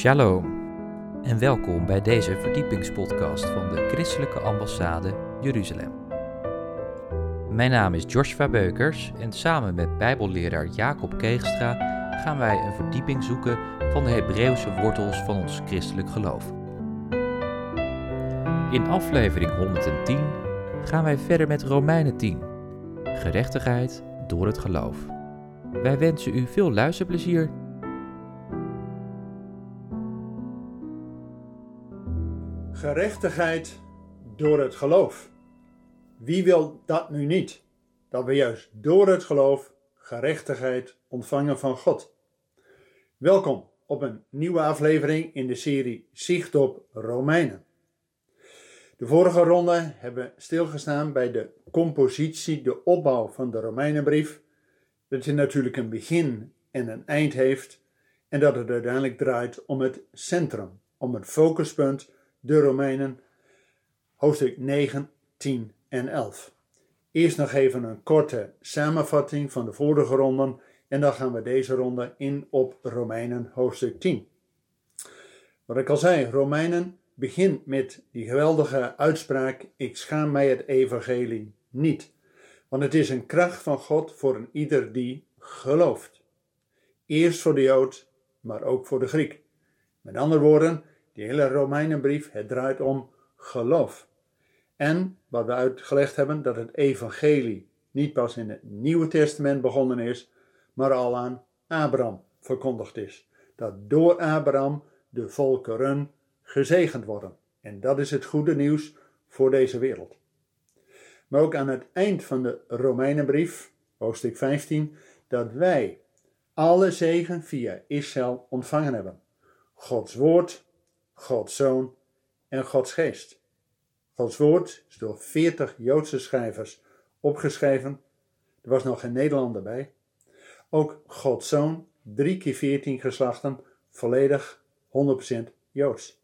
Shalom en welkom bij deze verdiepingspodcast van de Christelijke Ambassade Jeruzalem. Mijn naam is Joshua Beukers en samen met Bijbelleraar Jacob Keegstra gaan wij een verdieping zoeken van de Hebreeuwse wortels van ons christelijk geloof. In aflevering 110 gaan wij verder met Romeinen 10, gerechtigheid door het geloof. Wij wensen u veel luisterplezier Gerechtigheid door het geloof. Wie wil dat nu niet? Dat we juist door het geloof gerechtigheid ontvangen van God. Welkom op een nieuwe aflevering in de serie Zicht op Romeinen. De vorige ronde hebben we stilgestaan bij de compositie, de opbouw van de Romeinenbrief. Dat je natuurlijk een begin en een eind heeft en dat het uiteindelijk draait om het centrum, om het focuspunt de Romeinen, hoofdstuk 9, 10 en 11. Eerst nog even een korte samenvatting van de vorige ronden en dan gaan we deze ronde in op Romeinen hoofdstuk 10. Wat ik al zei, Romeinen begint met die geweldige uitspraak: Ik schaam mij het evangelie niet. Want het is een kracht van God voor een ieder die gelooft. Eerst voor de Jood, maar ook voor de Griek. Met andere woorden, die hele Romeinenbrief, het draait om geloof. En wat we uitgelegd hebben, dat het evangelie niet pas in het Nieuwe Testament begonnen is, maar al aan Abraham verkondigd is. Dat door Abraham de volkeren gezegend worden. En dat is het goede nieuws voor deze wereld. Maar ook aan het eind van de Romeinenbrief, hoofdstuk 15, dat wij alle zegen via Israël ontvangen hebben. Gods woord, Gods Zoon en Gods Geest. Gods woord is door 40 Joodse schrijvers opgeschreven. Er was nog geen Nederlander bij. Ook Gods Zoon, 3 keer 14 geslachten, volledig 100% Joods.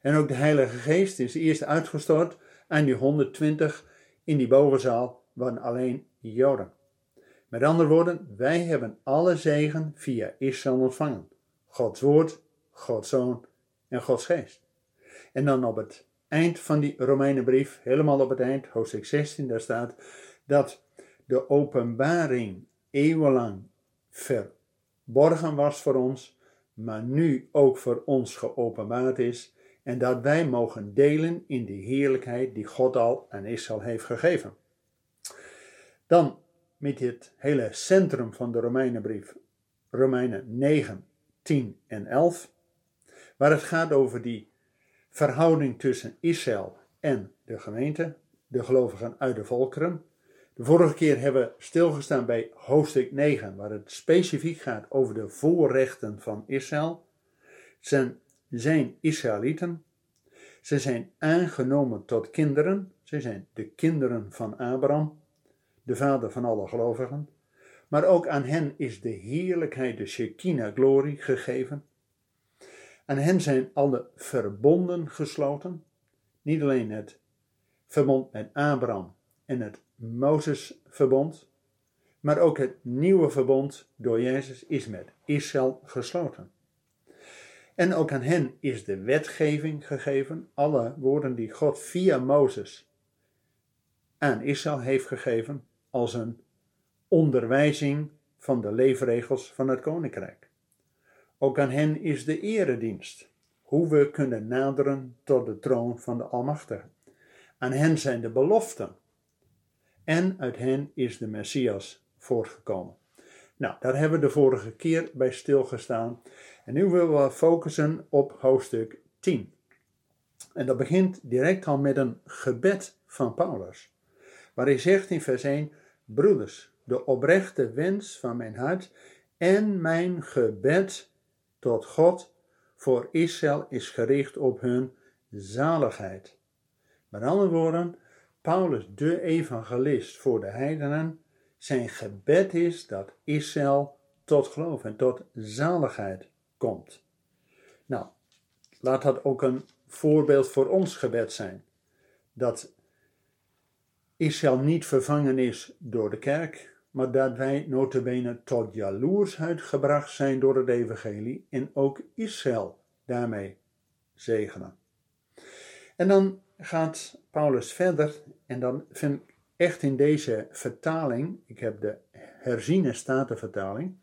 En ook de Heilige Geest is eerst uitgestort aan die 120 in die bovenzaal waren alleen Joden. Met andere woorden, wij hebben alle zegen via Israël ontvangen. Gods woord, Gods Zoon en Gods geest. En dan op het eind van die Romeinenbrief, helemaal op het eind, hoofdstuk 16, daar staat dat de openbaring eeuwenlang verborgen was voor ons, maar nu ook voor ons geopenbaard is en dat wij mogen delen in de heerlijkheid die God al aan Israël heeft gegeven. Dan met het hele centrum van de Romeinenbrief, Romeinen 9, 10 en 11 waar het gaat over die verhouding tussen Israël en de gemeente, de gelovigen uit de volkeren. De vorige keer hebben we stilgestaan bij hoofdstuk 9, waar het specifiek gaat over de voorrechten van Israël. Ze zijn Israëlieten. Ze zijn aangenomen tot kinderen. Ze zijn de kinderen van Abraham, de vader van alle gelovigen. Maar ook aan hen is de heerlijkheid, de Shekinah-glorie gegeven. Aan hen zijn alle verbonden gesloten. Niet alleen het verbond met Abraham en het Mozesverbond, maar ook het nieuwe verbond door Jezus is met Israël gesloten. En ook aan hen is de wetgeving gegeven, alle woorden die God via Mozes aan Israël heeft gegeven, als een onderwijzing van de leefregels van het koninkrijk. Ook aan hen is de eredienst, hoe we kunnen naderen tot de troon van de Almachtige. Aan hen zijn de beloften. En uit hen is de Messias voortgekomen. Nou, daar hebben we de vorige keer bij stilgestaan. En nu willen we focussen op hoofdstuk 10. En dat begint direct al met een gebed van Paulus. Waar hij zegt in vers 1: Broeders, de oprechte wens van mijn hart en mijn gebed tot God voor Israël is gericht op hun zaligheid. Met andere woorden, Paulus, de evangelist voor de heidenen, zijn gebed is dat Israël tot geloof en tot zaligheid komt. Nou, laat dat ook een voorbeeld voor ons gebed zijn. Dat Israël niet vervangen is door de kerk, maar dat wij notabene tot jaloersheid gebracht zijn door het evangelie en ook Israël daarmee zegenen. En dan gaat Paulus verder en dan vind ik echt in deze vertaling, ik heb de herziene statenvertaling,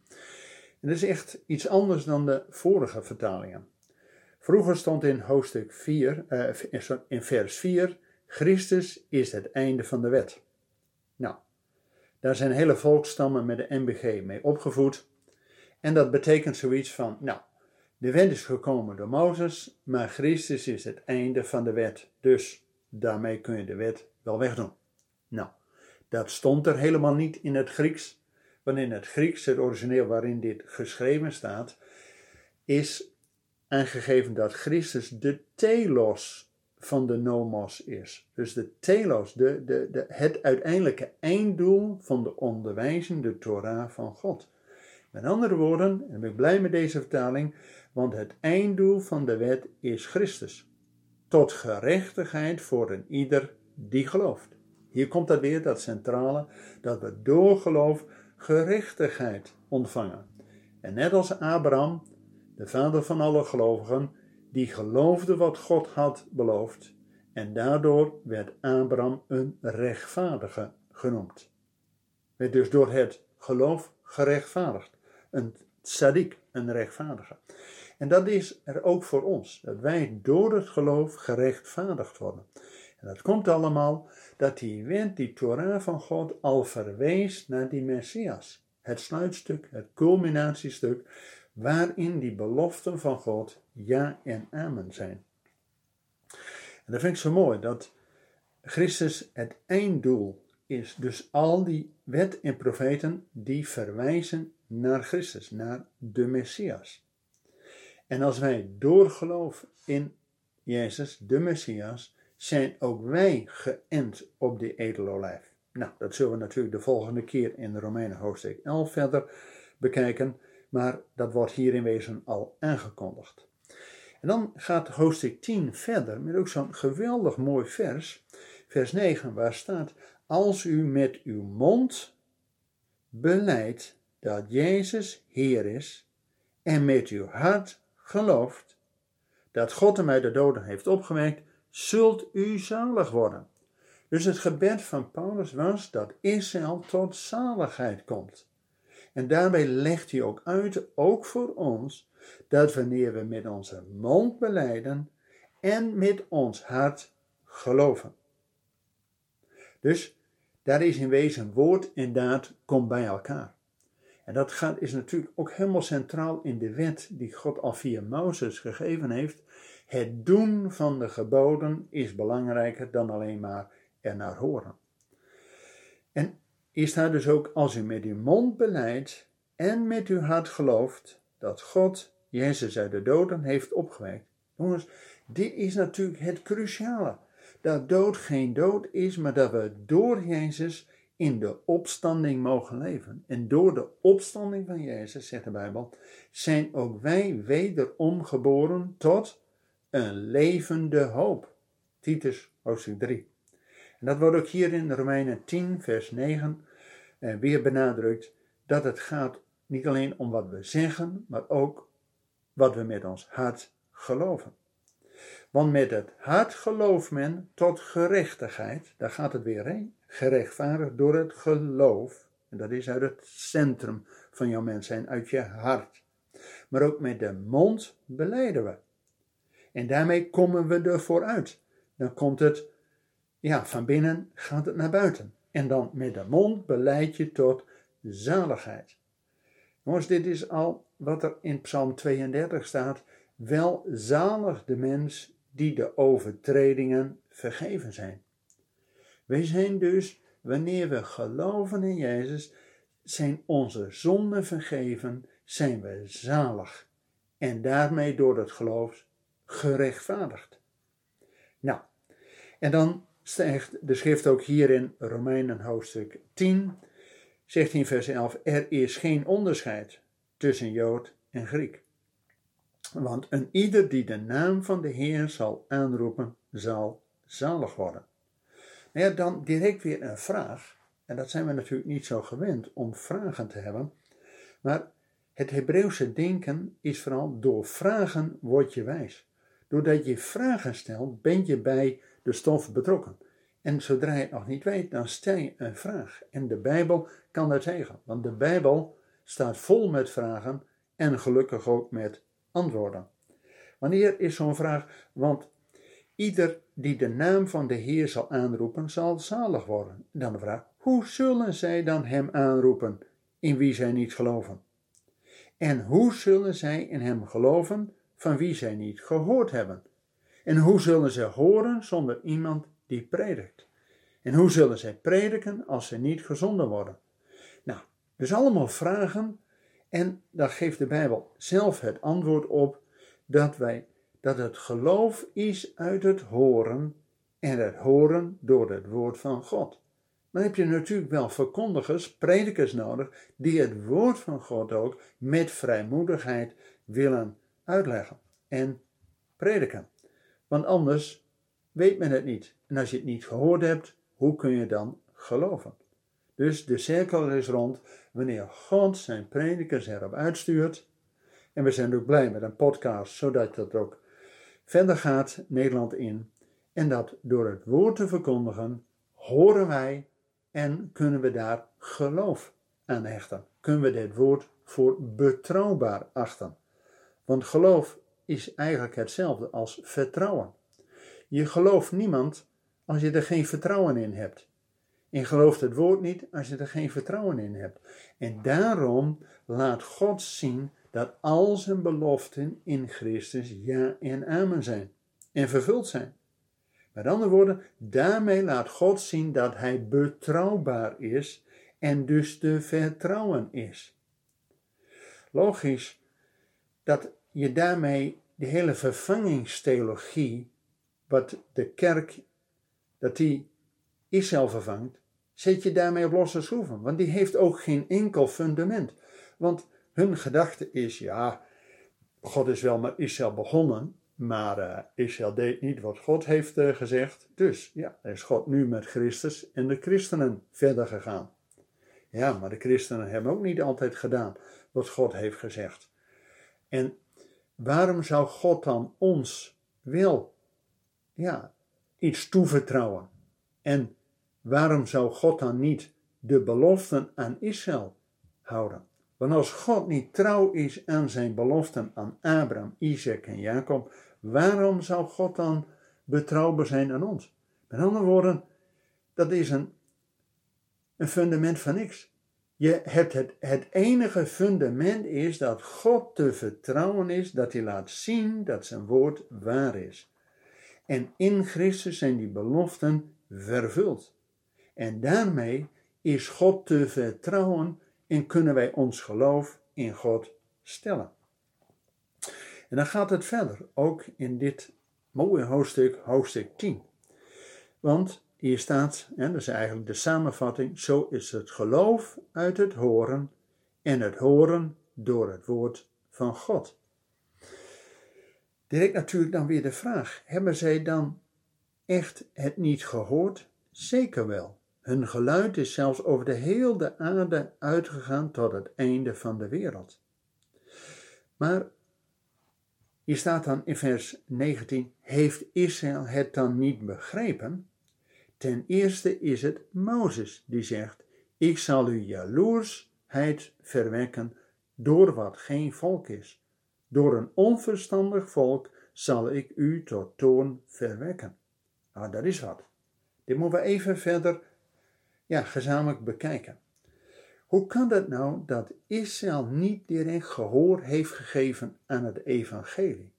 en dat is echt iets anders dan de vorige vertalingen. Vroeger stond in hoofdstuk 4, uh, in vers 4, Christus is het einde van de wet. Daar zijn hele volkstammen met de MBG mee opgevoed. En dat betekent zoiets van, nou, de wet is gekomen door Mozes, maar Christus is het einde van de wet. Dus daarmee kun je de wet wel wegdoen. Nou, dat stond er helemaal niet in het Grieks. Want in het Grieks, het origineel waarin dit geschreven staat, is aangegeven dat Christus de telos van de nomos is. Dus de telos, de, de, de, het uiteindelijke einddoel van de onderwijzing, de Torah van God. Met andere woorden, en ik ben blij met deze vertaling, want het einddoel van de wet is Christus. Tot gerechtigheid voor een ieder die gelooft. Hier komt dat weer, dat centrale, dat we door geloof gerechtigheid ontvangen. En net als Abraham, de vader van alle gelovigen, die geloofde wat God had beloofd, en daardoor werd Abraham een rechtvaardige genoemd. Werd dus door het geloof gerechtvaardigd. Een tzaddik, een rechtvaardige. En dat is er ook voor ons, dat wij door het geloof gerechtvaardigd worden. En dat komt allemaal dat die wet, die Torah van God, al verwees naar die Messias. Het sluitstuk, het culminatiestuk, waarin die beloften van God ja en amen zijn. En dat vind ik zo mooi, dat Christus het einddoel is. Dus al die wet en profeten die verwijzen naar Christus, naar de Messias. En als wij door geloof in Jezus, de Messias, zijn ook wij geënt op die edelolijf. Nou, dat zullen we natuurlijk de volgende keer in Romeinen hoofdstuk 11 verder bekijken, maar dat wordt hier in wezen al aangekondigd. En dan gaat hoofdstuk 10 verder met ook zo'n geweldig mooi vers, vers 9, waar staat: Als u met uw mond beleidt dat Jezus Heer is en met uw hart gelooft dat God hem uit de doden heeft opgewekt, zult u zalig worden. Dus het gebed van Paulus was dat Israël tot zaligheid komt. En daarbij legt hij ook uit, ook voor ons, dat wanneer we met onze mond beleiden en met ons hart geloven. Dus daar is in wezen woord en daad komt bij elkaar. En dat gaat, is natuurlijk ook helemaal centraal in de wet die God al via Mozes gegeven heeft. Het doen van de geboden is belangrijker dan alleen maar er naar horen. En is daar dus ook als u met uw mond beleidt en met uw hart gelooft dat God Jezus uit de doden heeft opgewekt. Jongens, dit is natuurlijk het cruciale. Dat dood geen dood is, maar dat we door Jezus in de opstanding mogen leven. En door de opstanding van Jezus, zegt de Bijbel, zijn ook wij wederom geboren tot een levende hoop. Titus hoofdstuk 3. En dat wordt ook hier in Romeinen 10, vers 9 eh, weer benadrukt, dat het gaat niet alleen om wat we zeggen, maar ook wat we met ons hart geloven. Want met het hart gelooft men tot gerechtigheid, daar gaat het weer heen, gerechtvaardigd door het geloof. En dat is uit het centrum van jouw mens zijn, uit je hart. Maar ook met de mond beleiden we. En daarmee komen we er vooruit. Dan komt het, ja, van binnen gaat het naar buiten. En dan met de mond beleid je tot zaligheid. Jongens, dit is al wat er in Psalm 32 staat. Wel zalig de mens die de overtredingen vergeven zijn. Wij zijn dus, wanneer we geloven in Jezus, zijn onze zonden vergeven, zijn we zalig. En daarmee door het geloof gerechtvaardigd. Nou, en dan zegt de schrift ook hier in Romeinen hoofdstuk 10, zegt in vers 11, er is geen onderscheid tussen Jood en Griek. Want een ieder die de naam van de Heer zal aanroepen, zal zalig worden. Nou ja, dan direct weer een vraag. En dat zijn we natuurlijk niet zo gewend om vragen te hebben. Maar Het Hebreeuwse denken is vooral door vragen word je wijs. Doordat je vragen stelt, ben je bij de stof betrokken. En zodra je het nog niet weet, dan stel je een vraag. En de Bijbel kan dat zeggen, want de Bijbel staat vol met vragen en gelukkig ook met antwoorden. Wanneer is zo'n vraag? Want ieder die de naam van de Heer zal aanroepen, zal zalig worden. Dan de vraag: hoe zullen zij dan hem aanroepen, in wie zij niet geloven? En hoe zullen zij in hem geloven, van wie zij niet gehoord hebben? En hoe zullen zij horen zonder iemand die predikt? En hoe zullen zij prediken als ze niet gezonden worden? Nou, dus allemaal vragen en daar geeft de Bijbel zelf het antwoord op dat wij dat het geloof is uit het horen en het horen door het woord van God. Dan heb je natuurlijk wel verkondigers, predikers nodig, die het woord van God ook met vrijmoedigheid willen uitleggen en prediken. Want anders weet men het niet. En als je het niet gehoord hebt, hoe kun je dan geloven? Dus de cirkel is rond wanneer God zijn predikers erop uitstuurt. En we zijn ook blij met een podcast, zodat dat ook verder gaat Nederland in. En dat door het woord te verkondigen, horen wij en kunnen we daar geloof aan hechten. Kunnen we dit woord voor betrouwbaar achten. Want geloof is eigenlijk hetzelfde als vertrouwen. Je gelooft niemand als je er geen vertrouwen in hebt. En gelooft het woord niet als je er geen vertrouwen in hebt. En daarom laat God zien dat al zijn beloften in Christus ja en amen zijn en vervuld zijn. Met andere woorden, daarmee laat God zien dat hij betrouwbaar is en dus te vertrouwen is. Logisch dat je daarmee de hele vervangingstheologie, wat de kerk, dat die Israël vervangt, zet je daarmee op losse schroeven. Want die heeft ook geen enkel fundament. Want hun gedachte is, ja, God is wel met Israël begonnen, maar uh, Israël deed niet wat God heeft uh, gezegd. Dus ja, is God nu met Christus en de christenen verder gegaan. Ja, maar de christenen hebben ook niet altijd gedaan wat God heeft gezegd. En waarom zou God dan ons wel ja, iets toevertrouwen? En waarom zou God dan niet de beloften aan Israël houden? Want als God niet trouw is aan zijn beloften aan Abraham, Isaac en Jacob, waarom zou God dan betrouwbaar zijn aan ons? Met andere woorden, dat is een, een fundament van niks. Je hebt het, het enige fundament is dat God te vertrouwen is, dat hij laat zien dat zijn woord waar is. En in Christus zijn die beloften vervuld. En daarmee is God te vertrouwen en kunnen wij ons geloof in God stellen. En dan gaat het verder, ook in dit mooie hoofdstuk, hoofdstuk 10. Want hier staat, en dat is eigenlijk de samenvatting, zo is het geloof uit het horen en het horen door het woord van God. Direct natuurlijk dan weer de vraag, hebben zij dan echt het niet gehoord? Zeker wel. Hun geluid is zelfs over de hele aarde uitgegaan tot het einde van de wereld. Maar hier staat dan in vers 19: Heeft Israël het dan niet begrepen? Ten eerste is het Mozes die zegt: Ik zal u jaloersheid verwekken door wat geen volk is. Door een onverstandig volk zal ik u tot toon verwekken. Nou, dat is wat. Dit moeten we even verder ja, gezamenlijk bekijken. Hoe kan het nou dat Israël niet direct gehoor heeft gegeven aan het evangelie?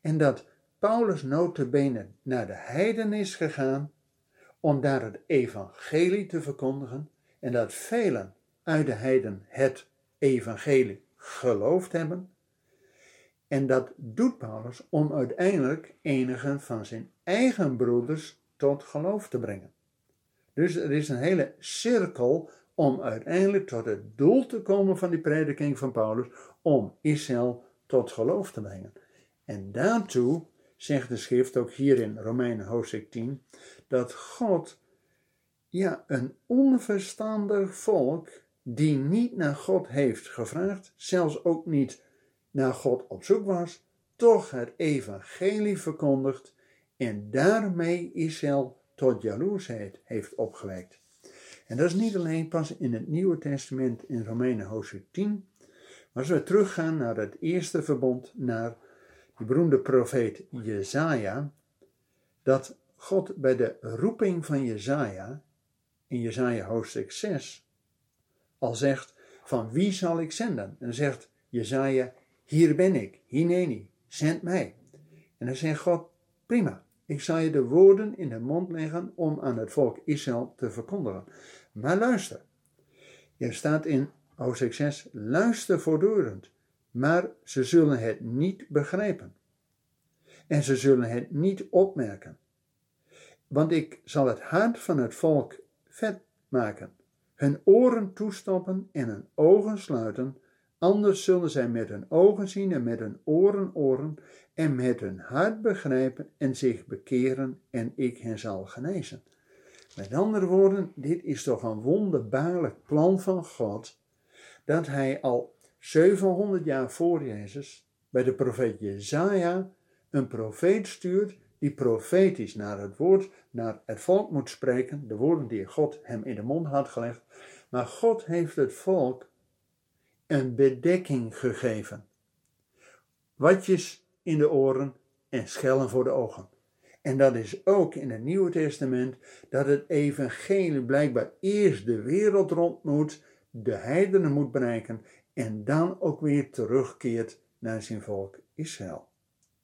En dat Paulus notabene naar de heiden is gegaan om daar het evangelie te verkondigen en dat velen uit de heiden het evangelie geloofd hebben. En dat doet Paulus om uiteindelijk enigen van zijn eigen broeders tot geloof te brengen. Dus er is een hele cirkel om uiteindelijk tot het doel te komen van die prediking van Paulus, om Israël tot geloof te brengen. En daartoe zegt de schrift ook hier in Romeinen hoofdstuk 10, dat God ja, een onverstandig volk die niet naar God heeft gevraagd, zelfs ook niet naar God op zoek was, toch het evangelie verkondigt en daarmee Israël tot jaloersheid heeft opgewekt. En dat is niet alleen pas in het Nieuwe Testament in Romeinen hoofdstuk 10, maar als we teruggaan naar het eerste verbond, naar die beroemde profeet Jezaja, dat God bij de roeping van Jezaja, in Jezaja hoofdstuk 6, al zegt, van wie zal ik zenden? En zegt Jezaja, hier ben ik, hineni, zend mij. En dan zegt God, prima, ik zal je de woorden in de mond leggen om aan het volk Israël te verkondigen. Maar luister, er staat in hoofdstuk 6, luister voortdurend, maar ze zullen het niet begrijpen. En ze zullen het niet opmerken. Want ik zal het hart van het volk vet maken, hun oren toestoppen en hun ogen sluiten, anders zullen zij met hun ogen zien en met hun oren oren en met hun hart begrijpen en zich bekeren en ik hen zal genezen. Met andere woorden, dit is toch een wonderbaarlijk plan van God, dat hij al 700 jaar voor Jezus bij de profeet Jezaja een profeet stuurt die profetisch naar het woord, naar het volk moet spreken, de woorden die God hem in de mond had gelegd. Maar God heeft het volk een bedekking gegeven. Watjes in de oren en schellen voor de ogen. En dat is ook in het Nieuwe Testament dat het evangelie blijkbaar eerst de wereld rond moet, de heidenen moet bereiken en dan ook weer terugkeert naar zijn volk Israël.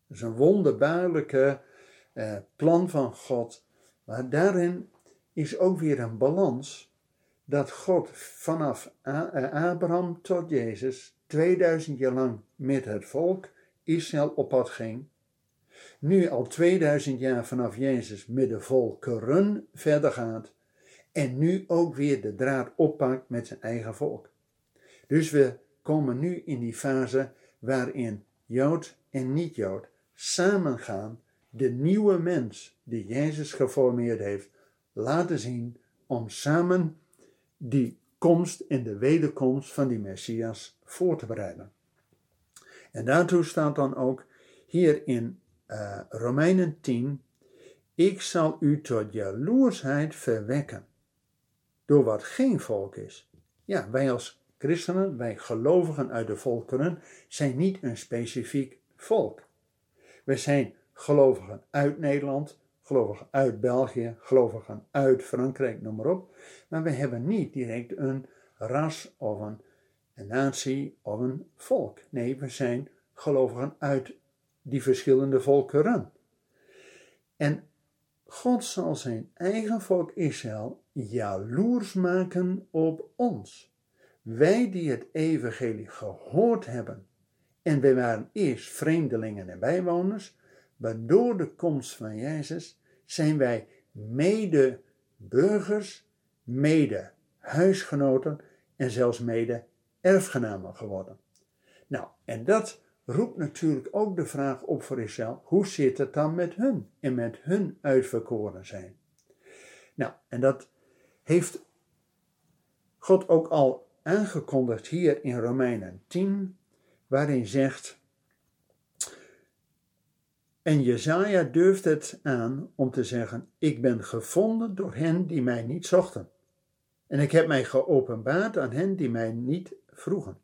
Dat is een wonderbaarlijke eh, plan van God, maar daarin is ook weer een balans dat God vanaf eh, Abraham tot Jezus 2000 jaar lang met het volk Israël op pad ging nu al 2000 jaar vanaf Jezus met de volkeren verder gaat en nu ook weer de draad oppakt met zijn eigen volk. Dus we komen nu in die fase waarin Jood en niet-Jood samen gaan de nieuwe mens die Jezus geformeerd heeft laten zien om samen die komst en de wederkomst van die Messias voor te bereiden. En daartoe staat dan ook hier in uh, Romeinen 10, ik zal u tot jaloersheid verwekken, door wat geen volk is. Ja, wij als christenen, wij gelovigen uit de volkeren, zijn niet een specifiek volk. We zijn gelovigen uit Nederland, gelovigen uit België, gelovigen uit Frankrijk, noem maar op. Maar we hebben niet direct een ras of een, een natie of een volk. Nee, we zijn gelovigen uit die verschillende volkeren. En God zal zijn eigen volk Israël jaloers maken op ons. Wij die het evangelie gehoord hebben. En wij waren eerst vreemdelingen en bijwoners, maar door de komst van Jezus zijn wij mede burgers, mede huisgenoten en zelfs mede erfgenamen geworden. Nou, en dat roept natuurlijk ook de vraag op voor Israël: hoe zit het dan met hun en met hun uitverkoren zijn? Nou, en dat heeft God ook al aangekondigd hier in Romeinen 10, waarin zegt. En Jezaja durft het aan om te zeggen: Ik ben gevonden door hen die mij niet zochten. En ik heb mij geopenbaard aan hen die mij niet vroegen.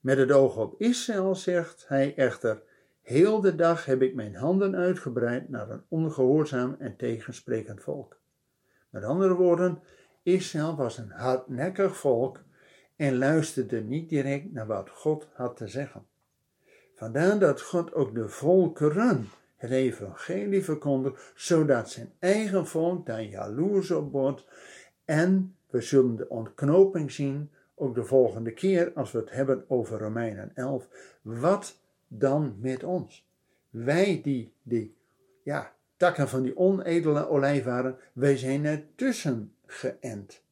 Met het oog op Israël zegt hij echter: Heel de dag heb ik mijn handen uitgebreid naar een ongehoorzaam en tegensprekend volk. Met andere woorden, Israël was een hardnekkig volk en luisterde niet direct naar wat God had te zeggen. Vandaar dat God ook de volkeren het evangelie verkondigt, zodat zijn eigen volk daar jaloers op wordt en we zullen de ontknoping zien ook de volgende keer als we het hebben over Romeinen 11. Wat dan met ons? Wij die, die ja, takken van die onedele olijf waren, wij zijn ertussen geënt.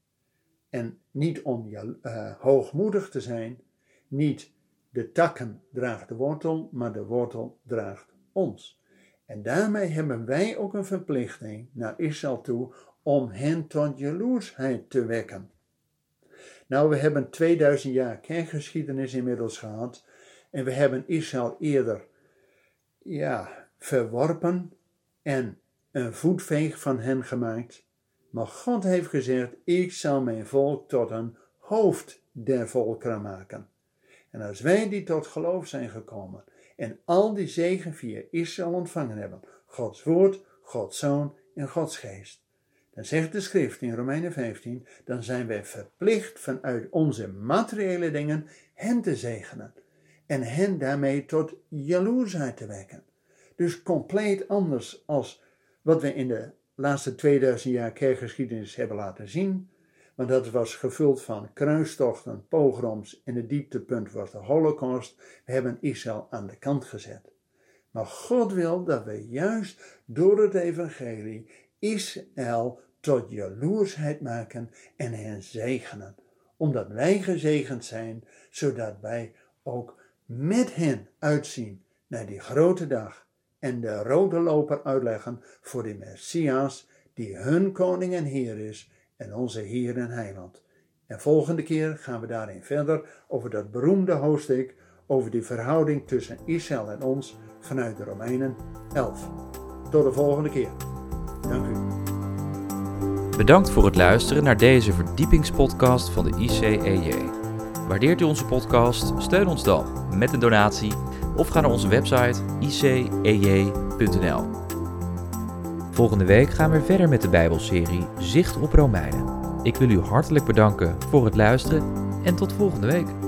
En niet om uh, hoogmoedig te zijn, niet de takken draagt de wortel, maar de wortel draagt ons. En daarmee hebben wij ook een verplichting naar Israël toe om hen tot jaloersheid te wekken. Nou, we hebben 2000 jaar kerkgeschiedenis inmiddels gehad. En we hebben Israël eerder ja, verworpen en een voetveeg van hen gemaakt. Maar God heeft gezegd: Ik zal mijn volk tot een hoofd der volkeren maken. En als wij die tot geloof zijn gekomen en al die zegen via Israël ontvangen hebben, Gods woord, Gods zoon en Gods geest, dan zegt de schrift in Romeinen 15, dan zijn wij verplicht vanuit onze materiële dingen hen te zegenen en hen daarmee tot jaloersheid te wekken. Dus compleet anders als wat we in de laatste 2000 jaar kerkgeschiedenis hebben laten zien. Want dat was gevuld van kruistochten, pogroms en het dieptepunt was de holocaust. We hebben Israël aan de kant gezet. Maar God wil dat we juist door het evangelie Israël tot jaloersheid maken en hen zegenen. Omdat wij gezegend zijn, zodat wij ook met hen uitzien naar die grote dag en de rode loper uitleggen voor de Messias die hun koning en heer is en onze Heer en Heiland. En volgende keer gaan we daarin verder over dat beroemde hoofdstuk over die verhouding tussen Israël en ons vanuit de Romeinen 11. Tot de volgende keer. Dank u. Bedankt voor het luisteren naar deze verdiepingspodcast van de ICEJ. Waardeert u onze podcast? Steun ons dan met een donatie of ga naar onze website icej.nl. Volgende week gaan we verder met de Bijbelserie Zicht op Romeinen. Ik wil u hartelijk bedanken voor het luisteren en tot volgende week.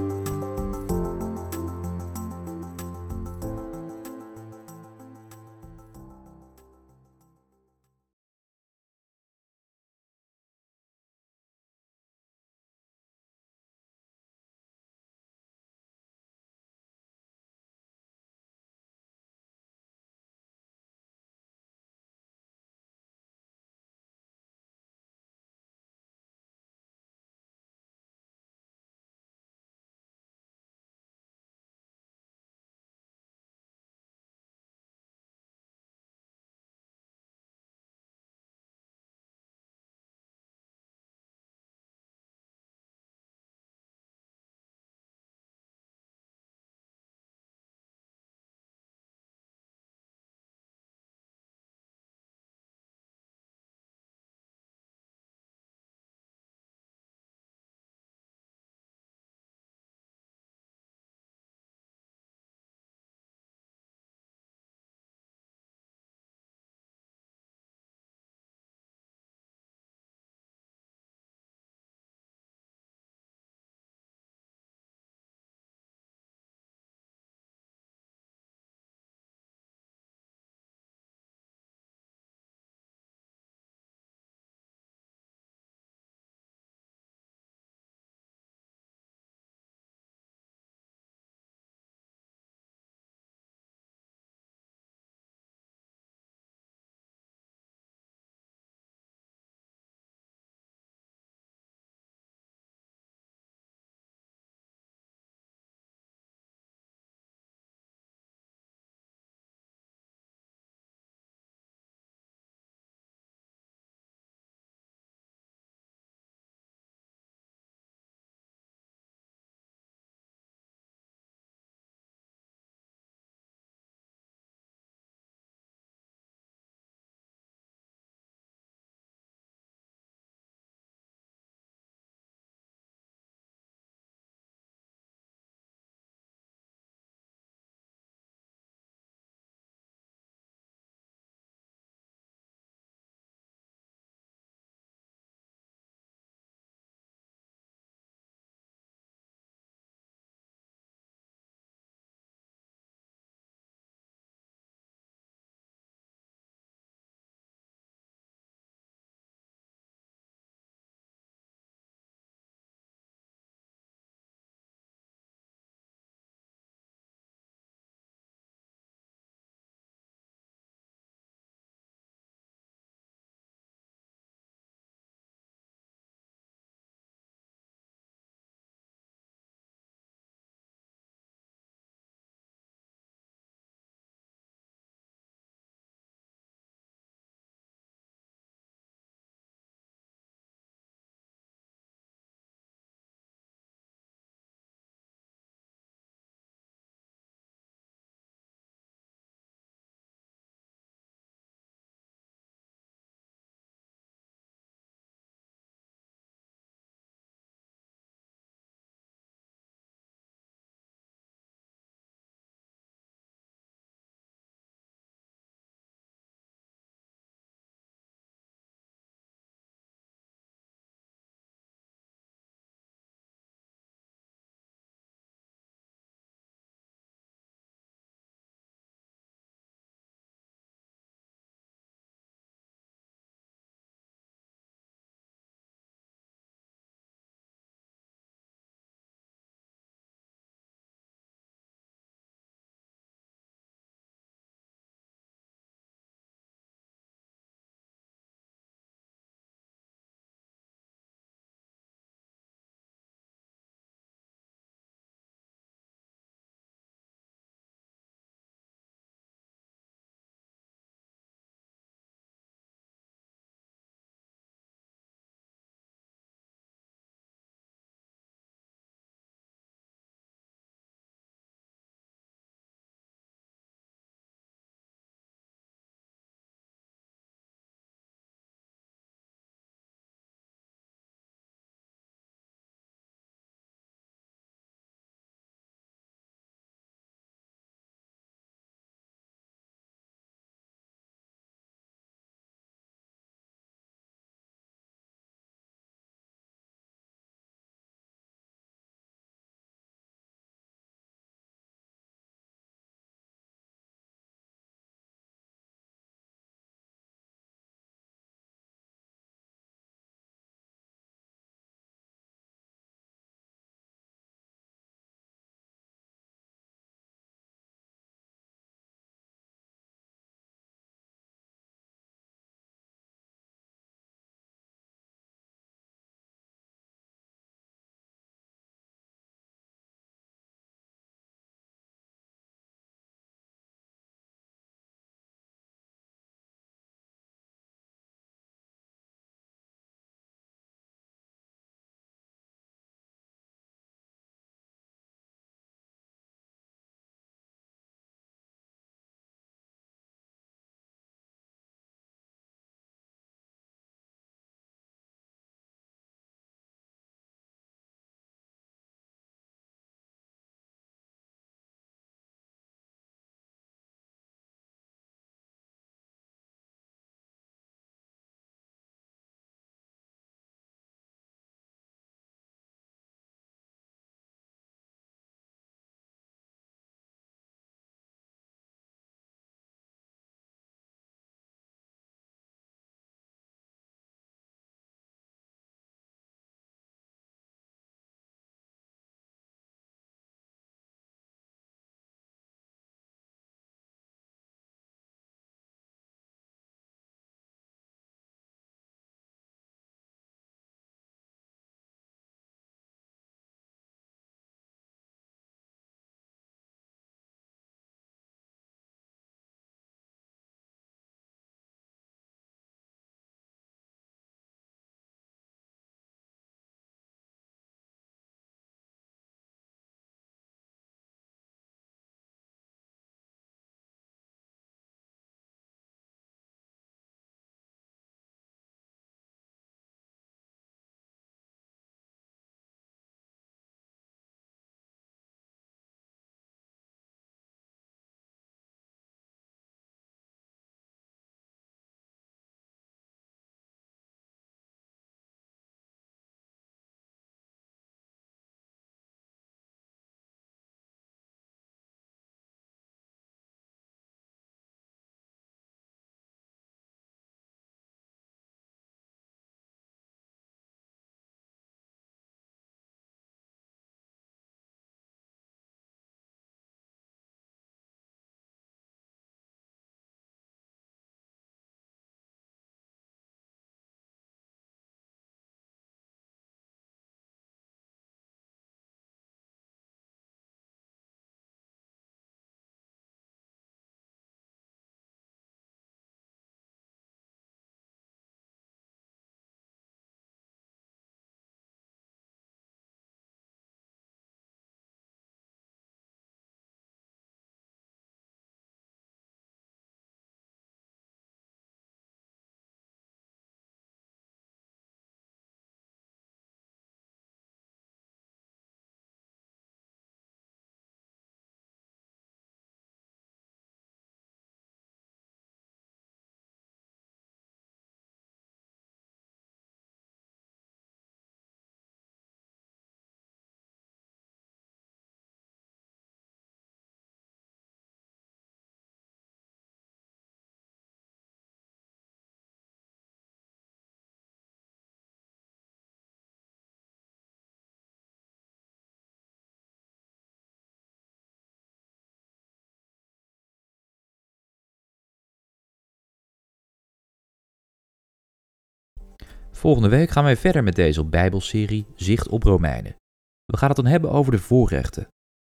Volgende week gaan wij verder met deze Bijbelserie Zicht op Romeinen. We gaan het dan hebben over de voorrechten.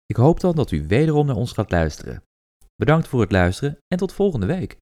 Ik hoop dan dat u wederom naar ons gaat luisteren. Bedankt voor het luisteren en tot volgende week.